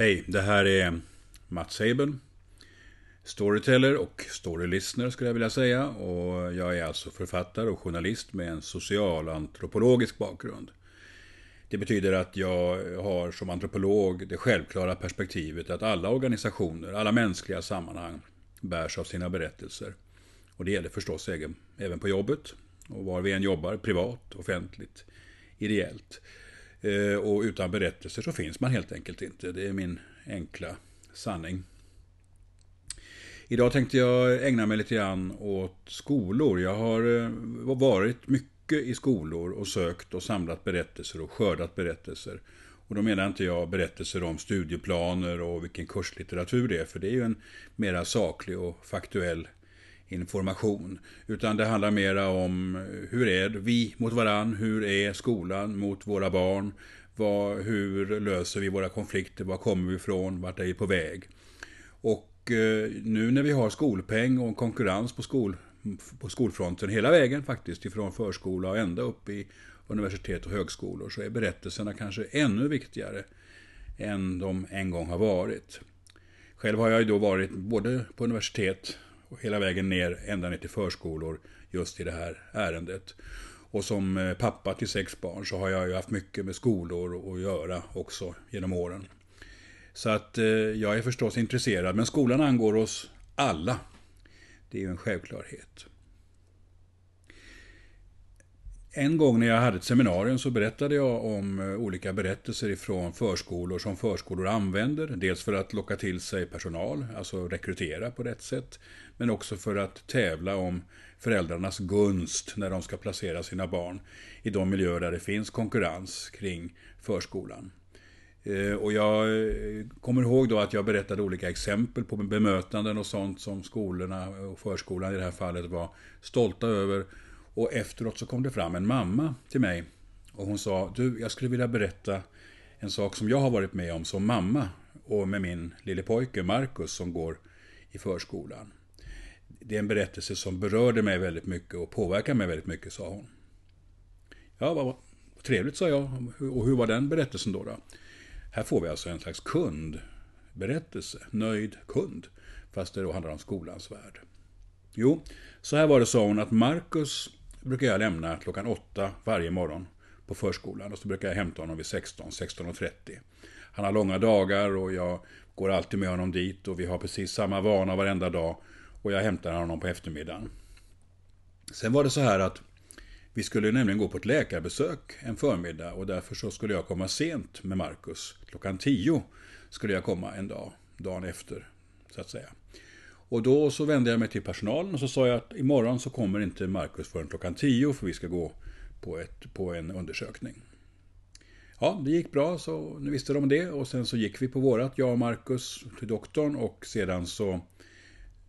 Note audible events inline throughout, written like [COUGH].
Hej, det här är Mats Seibel. Storyteller och storylistener skulle jag vilja säga. Och jag är alltså författare och journalist med en socialantropologisk bakgrund. Det betyder att jag har som antropolog det självklara perspektivet att alla organisationer, alla mänskliga sammanhang bärs av sina berättelser. Och det gäller förstås även på jobbet och var vi än jobbar, privat, offentligt, ideellt. Eh, och utan berättelser så finns man helt enkelt inte. Det är min enkla sanning. Idag tänkte jag ägna mig lite grann åt skolor. Jag har eh, varit mycket i skolor och sökt och samlat berättelser och skördat berättelser. Och då menar inte jag berättelser om studieplaner och vilken kurslitteratur det är, för det är ju en mera saklig och faktuell information. Utan det handlar mera om eh, hur är vi mot varann, hur är skolan mot våra barn, vad, hur löser vi våra konflikter, var kommer vi ifrån, vart är vi på väg. Och eh, nu när vi har skolpeng och konkurrens på, skol, på skolfronten hela vägen faktiskt, ifrån förskola och ända upp i universitet och högskolor, så är berättelserna kanske ännu viktigare än de en gång har varit. Själv har jag ju då varit både på universitet och hela vägen ner, ända ner till förskolor, just i det här ärendet. Och som eh, pappa till sex barn så har jag ju haft mycket med skolor att göra också genom åren. Så att eh, jag är förstås intresserad, men skolan angår oss alla. Det är ju en självklarhet. En gång när jag hade ett seminarium så berättade jag om eh, olika berättelser ifrån förskolor som förskolor använder. Dels för att locka till sig personal, alltså rekrytera på rätt sätt. Men också för att tävla om föräldrarnas gunst när de ska placera sina barn i de miljöer där det finns konkurrens kring förskolan. Eh, och jag eh, kommer ihåg då att jag berättade olika exempel på bemötanden och sånt som skolorna och förskolan i det här fallet var stolta över och efteråt så kom det fram en mamma till mig och hon sa, du, jag skulle vilja berätta en sak som jag har varit med om som mamma och med min lille pojke Markus som går i förskolan. Det är en berättelse som berörde mig väldigt mycket och påverkade mig väldigt mycket, sa hon. Ja, vad trevligt, sa jag. Och hur var den berättelsen då? då? Här får vi alltså en slags kundberättelse, nöjd kund, fast det då handlar om skolans värld. Jo, så här var det, sa hon, att Markus brukar jag lämna klockan åtta varje morgon på förskolan och så brukar jag hämta honom vid 16, 16.30. Han har långa dagar och jag går alltid med honom dit och vi har precis samma vana varenda dag och jag hämtar honom på eftermiddagen. Sen var det så här att vi skulle nämligen gå på ett läkarbesök en förmiddag och därför så skulle jag komma sent med Markus. Klockan 10 skulle jag komma en dag, dagen efter, så att säga. Och då så vände jag mig till personalen och så sa jag att imorgon så kommer inte Markus förrän klockan 10 för vi ska gå på, ett, på en undersökning. Ja, det gick bra, så nu visste de det. Och sen så gick vi på vårat, jag och Markus, till doktorn och sedan så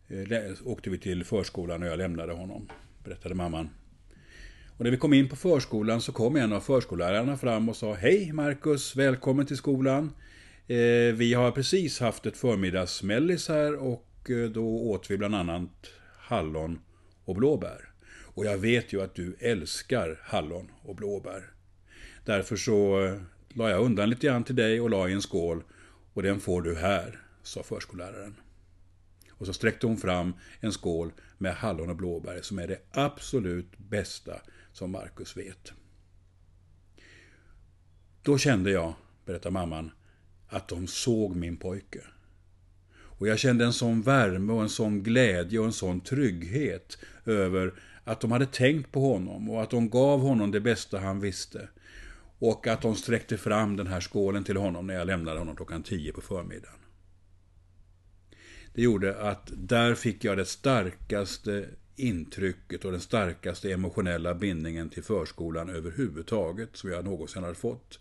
eh, åkte vi till förskolan och jag lämnade honom, berättade mamman. Och när vi kom in på förskolan så kom en av förskollärarna fram och sa Hej Markus, välkommen till skolan. Eh, vi har precis haft ett förmiddagsmällis här och Eh, då åt vi bland annat hallon och blåbär. Och jag vet ju att du älskar hallon och blåbär. Därför så eh, la jag undan lite grann till dig och la i en skål. Och den får du här, sa förskolläraren. Och så sträckte hon fram en skål med hallon och blåbär som är det absolut bästa som Markus vet. Då kände jag, berättar mamman, att de såg min pojke. Och jag kände en sån värme och en sån glädje och en sån trygghet över att de hade tänkt på honom och att de gav honom det bästa han visste. Och att de sträckte fram den här skålen till honom när jag lämnade honom klockan 10 på förmiddagen. Det gjorde att där fick jag det starkaste intrycket och den starkaste emotionella bindningen till förskolan överhuvudtaget som jag någonsin hade fått.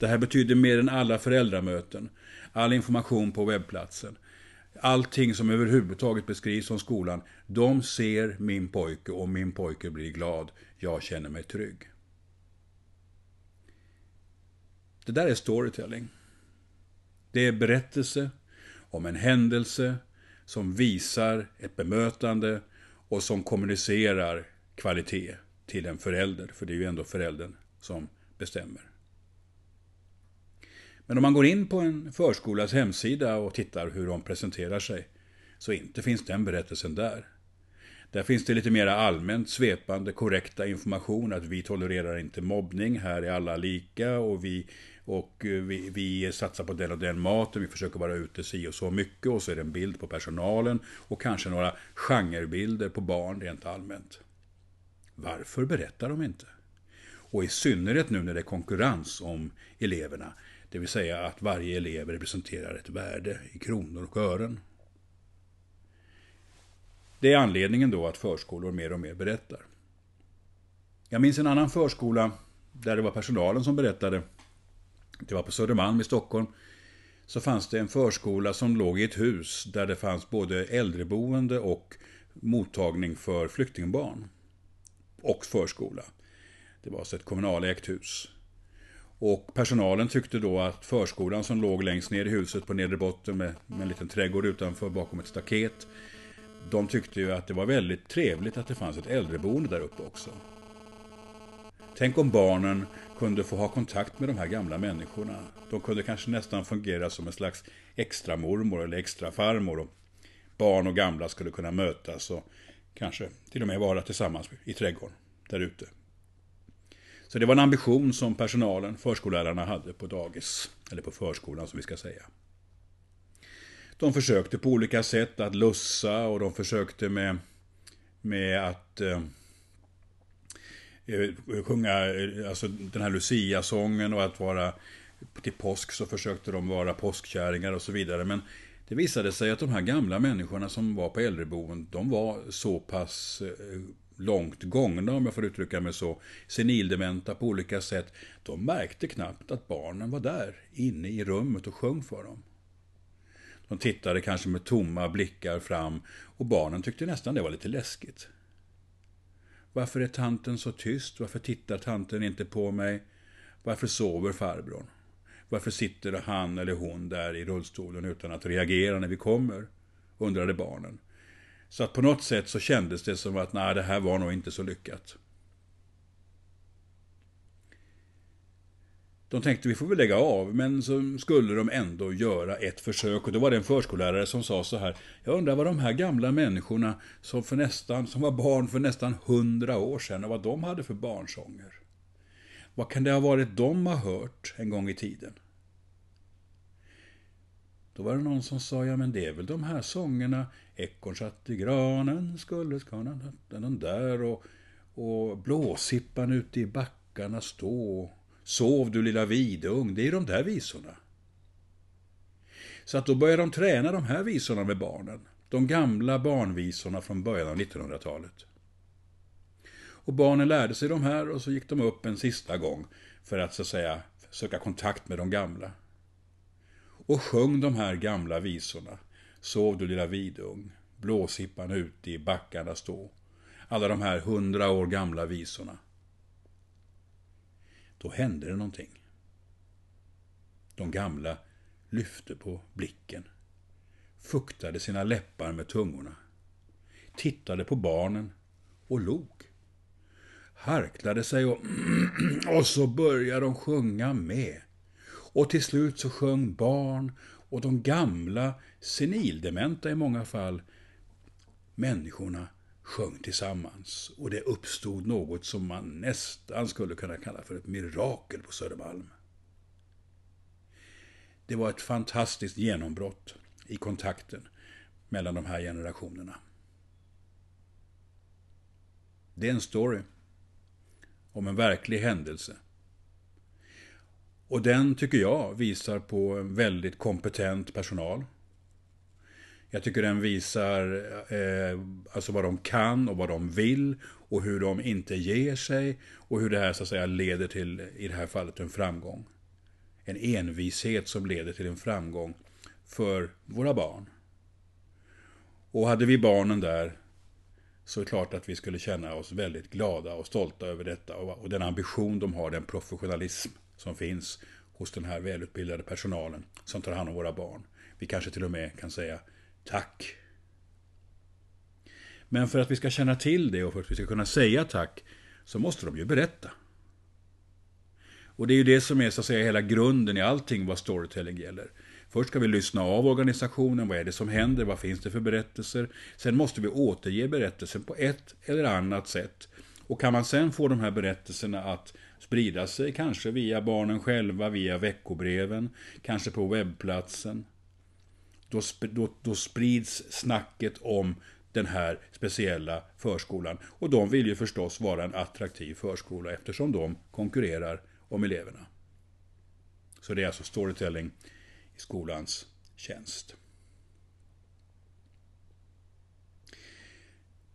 Det här betydde mer än alla föräldramöten, all information på webbplatsen, allting som överhuvudtaget beskrivs om skolan, de ser min pojke och min pojke blir glad. Jag känner mig trygg. Det där är storytelling. Det är berättelse om en händelse som visar ett bemötande och som kommunicerar kvalitet till en förälder, för det är ju ändå föräldern som bestämmer. Men om man går in på en förskolas hemsida och tittar hur de presenterar sig, så inte finns den berättelsen där. Där finns det lite mer allmänt svepande korrekta information att vi tolererar inte mobbning, här är alla lika och vi, och eh, vi, vi satsar på den och den maten, vi försöker vara ute si och så mycket och så är det en bild på personalen och kanske några genrebilder på barn rent allmänt. Varför berättar de inte? Och i synnerhet nu när det är konkurrens om eleverna, det vill säga att varje elev representerar ett värde i kronor och ören. Det är anledningen då att förskolor mer och mer berättar. Jag minns en annan förskola där det var personalen som berättade. Det var på Södermalm i Stockholm. Så fanns det en förskola som låg i ett hus där det fanns både äldreboende och mottagning för flyktingbarn. Och förskola. Det var alltså ett kommunalägt hus. Och personalen tyckte då att förskolan som låg längst ner i huset på nedre botten med, med en liten trädgård utanför bakom ett staket de tyckte ju att det var väldigt trevligt att det fanns ett äldreboende där uppe också. Tänk om barnen kunde få ha kontakt med de här gamla människorna. De kunde kanske nästan fungera som en slags extra mormor eller extra farmor. barn och gamla skulle kunna mötas och kanske till och med vara tillsammans i trädgården där ute. Så det var en ambition som personalen, förskollärarna, hade på dagis. Eller på förskolan som vi ska säga. De försökte på olika sätt att lussa och de försökte med, med att eh, eh sjunga eh, alltså den här Lucia-sången och att vara till påsk så försökte de vara påskkärringar och så vidare. Men det visade sig att de här gamla människorna som var på äldreboenden, de var så pass eh, långt gångna, om jag får uttrycka mig så, senildementa på olika sätt. De märkte knappt att barnen var där, inne i rummet och sjöng för dem. De tittade kanske med tomma blickar fram och barnen tyckte nästan det var lite läskigt. Varför är tanten så tyst? Varför tittar tanten inte på mig? Varför sover farbrorn? Varför sitter han eller hon där i rullstolen utan att reagera när vi kommer? undrade barnen. Så att på något sätt så kändes det som att nej, det här var nog inte så lyckat. De tänkte vi får väl lägga av, men så skulle de ändå göra ett försök. Och då var det en förskollärare som sa så här. Jag undrar vad de här gamla människorna som, för nästan, som var barn för nästan hundra år sedan, och vad de hade för barnsånger. Vad kan det ha varit de har hört en gång i tiden? Då var det någon som sa, ja men det är väl de här sångerna, Ekorn satt i granen, skulle skana, den där och, och blåsippan ute i backarna stå. Sov du lilla vidung, det är de där visorna. Så att då började de träna de här visorna med barnen. De gamla barnvisorna från början av 1900-talet. Och barnen lärde sig de här och så gick de upp en sista gång för att så att säga söka kontakt med de gamla. Och sjöng de här gamla visorna. Sov du lilla vidung, blåsippan ute i backarna stå. Alla de här hundra år gamla visorna. Då hände det någonting. De gamla lyfte på blicken, fuktade sina läppar med tungorna, tittade på barnen och log. Harklade sig och, [CLEARS THROAT] och så började de sjunga med. Och till slut så sjöng barn och de gamla, senildementa i många fall, människorna sjöng tillsammans och det uppstod något som man nästan skulle kunna kalla för ett mirakel på Södermalm. Det var ett fantastiskt genombrott i kontakten mellan de här generationerna. Det är en story om en verklig händelse. Och den, tycker jag, visar på en väldigt kompetent personal jag tycker den visar eh, alltså vad de kan och vad de vill och hur de inte ger sig och hur det här så att säga leder till, i det här fallet, en framgång. En envishet som leder till en framgång för våra barn. Och hade vi barnen där så är det klart att vi skulle känna oss väldigt glada och stolta över detta och den ambition de har, den professionalism som finns hos den här välutbildade personalen som tar hand om våra barn. Vi kanske till och med kan säga Tack. Men för att vi ska känna till det och för att vi ska kunna säga tack så måste de ju berätta. Och det är ju det som är så att säga hela grunden i allting vad storytelling gäller. Först ska vi lyssna av organisationen, vad är det som händer, vad finns det för berättelser. Sen måste vi återge berättelsen på ett eller annat sätt. Och kan man sen få de här berättelserna att sprida sig, kanske via barnen själva, via veckobreven, kanske på webbplatsen. Då, då, då sprids snacket om den här speciella förskolan. Och de vill ju förstås vara en attraktiv förskola eftersom de konkurrerar om eleverna. Så det är alltså storytelling i skolans tjänst.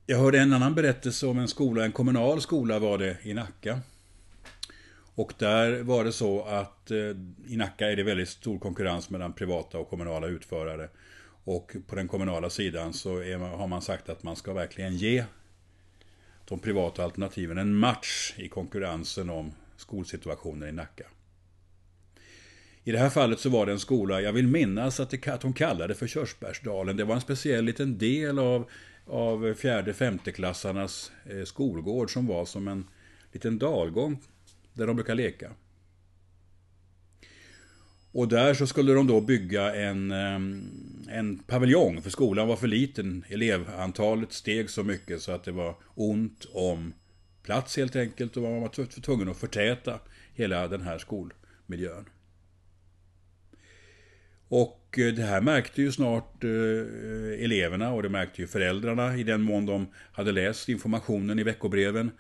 Jag hörde en annan berättelse om en skola, en kommunal skola var det i Nacka. Och där var det så att eh, i Nacka är det väldigt stor konkurrens mellan privata och kommunala utförare. Och på den kommunala sidan så man, har man sagt att man ska verkligen ge de privata alternativen en match i konkurrensen om skolsituationen i Nacka. I det här fallet så var det en skola, jag vill minnas att, det, att hon kallade det för Körsbärsdalen. Det var en speciell liten del av, av fjärde femteklassarnas eh, skolgård som var som en liten dalgång där de brukar leka. Och där så skulle de då bygga en, ehm, en paviljong, för skolan var för liten. Elevantalet steg så mycket så att det var ont om plats helt enkelt och man var tvungen att förtäta hela den här skolmiljön. Och eh, det här märkte ju snart eh, eleverna och det märkte ju föräldrarna i den mån de hade läst informationen i veckobreven.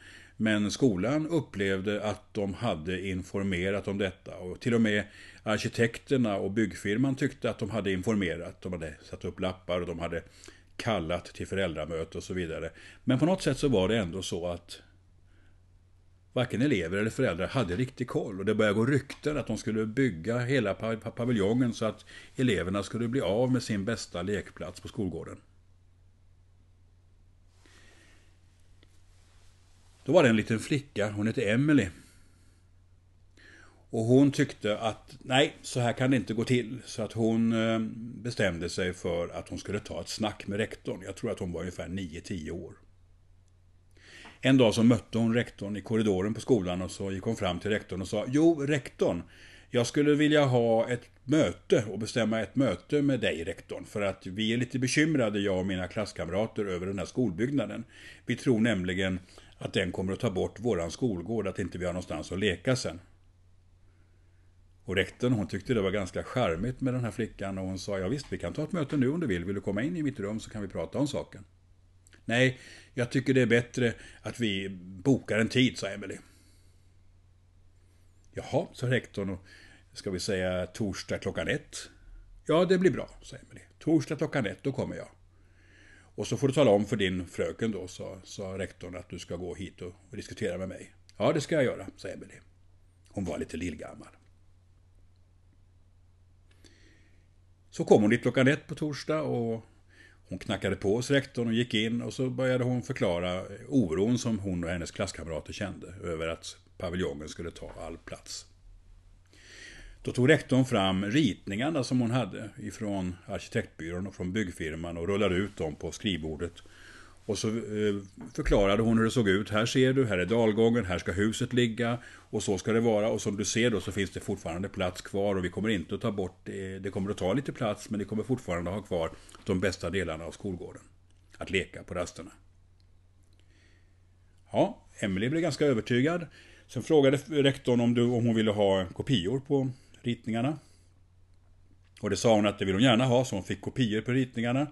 Men skolan upplevde att de hade informerat om detta och till och med arkitekterna och byggfirman tyckte att de hade informerat. De hade satt upp lappar och de hade kallat till föräldramöte och så vidare. Men på något sätt så var det ändå så att varken elever eller föräldrar hade riktig koll. Och det började gå rykten att de skulle bygga hela paviljongen så att eleverna skulle bli av med sin bästa lekplats på skolgården. Då var det en liten flicka, hon hette Emily. Och hon tyckte att nej, så här kan det inte gå till. Så att hon eh, bestämde sig för att hon skulle ta ett snack med rektorn. Jag tror att hon var ungefär 9-10 år. En dag så mötte hon rektorn i korridoren på skolan och så gick hon fram till rektorn och sa Jo, rektorn, jag skulle vilja ha ett möte och bestämma ett möte med dig, rektorn. För att vi är lite bekymrade, jag och mina klasskamrater, över den här skolbyggnaden. Vi tror nämligen att den kommer att ta bort våran skolgård, att inte vi har någonstans att leka sen. Och rektorn hon tyckte det var ganska charmigt med den här flickan och hon sa ja visst vi kan ta ett möte nu om du vill. Vill du komma in i mitt rum så kan vi prata om saken. Nej, jag tycker det är bättre att vi bokar en tid, sa Emily. Jaha, sa rektorn och ska vi säga torsdag klockan ett? Ja, det blir bra, sa Emily. Torsdag klockan ett, då kommer jag. Och så får du tala om för din fröken då, sa, sa rektorn, att du ska gå hit och, och diskutera med mig. Ja, det ska jag göra, sa Emily. Hon var lite lillgammal. Så kom hon dit klockan ett på torsdag och hon knackade på hos rektorn och gick in och så började hon förklara oron som hon och hennes klasskamrater kände över att paviljongen skulle ta all plats. Då tog rektorn fram ritningarna som hon hade ifrån arkitektbyrån och från byggfirman och rullade ut dem på skrivbordet. Och så eh, förklarade hon hur det såg ut. Här ser du, här är dalgången, här ska huset ligga och så ska det vara. Och som du ser då så finns det fortfarande plats kvar och vi kommer inte att ta bort det. Det kommer att ta lite plats men det kommer fortfarande att ha kvar de bästa delarna av skolgården. Att leka på rasterna. Ja, Emelie blev ganska övertygad. Sen frågade rektorn om, du, om hon ville ha kopior på ritningarna. Och det sa hon att det vill hon gärna ha, så hon fick kopior på ritningarna.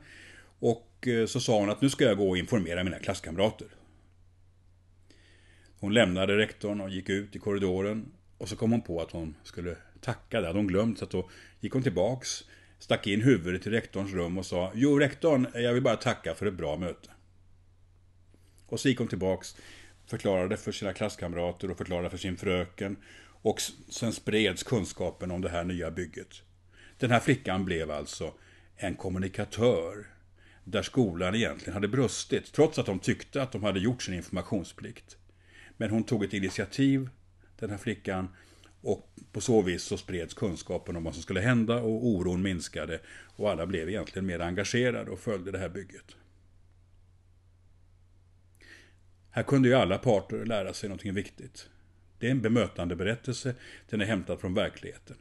Och eh, så sa hon att nu ska jag gå och informera mina klasskamrater. Hon lämnade rektorn och gick ut i korridoren. Och så kom hon på att hon skulle tacka, det hade hon glömt. Så då gick hon tillbaks, stack in huvudet i rektorns rum och sa Jo, rektorn, jag vill bara tacka för ett bra möte. Och så gick hon tillbaks, förklarade för sina klasskamrater och förklarade för sin fröken. Och sen spreds kunskapen om det här nya bygget. Den här flickan blev alltså en kommunikatör där skolan egentligen hade brustit, trots att de tyckte att de hade gjort sin informationsplikt. Men hon tog ett initiativ, den här flickan, och på så vis så spreds kunskapen om vad som skulle hända och oron minskade och alla blev egentligen mer engagerade och följde det här bygget. Här kunde ju alla parter lära sig någonting viktigt. Det är en bemötande berättelse. Den är hämtad från verkligheten.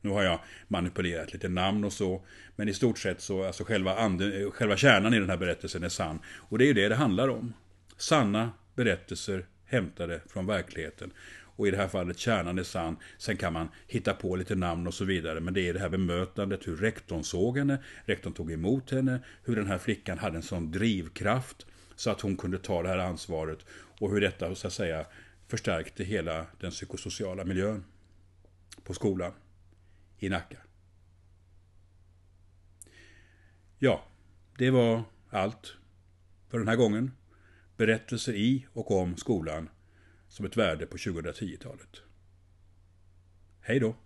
Nu har jag manipulerat lite namn och så. Men i stort sett så, alltså själva, anden, eh, själva kärnan i den här berättelsen är sann. Och det är ju det det handlar om. Sanna berättelser hämtade från verkligheten. Och i det här fallet kärnan är sann. Sen kan man hitta på lite namn och så vidare. Men det är det här bemötandet, hur rektorn såg henne, rektorn tog emot henne, hur den här flickan hade en sån drivkraft så att hon kunde ta det här ansvaret och hur detta så att säga förstärkte hela den psykosociala miljön på skolan i Nacka. Ja, det var allt för den här gången. Berättelser i och om skolan som ett värde på 2010-talet. Hej då!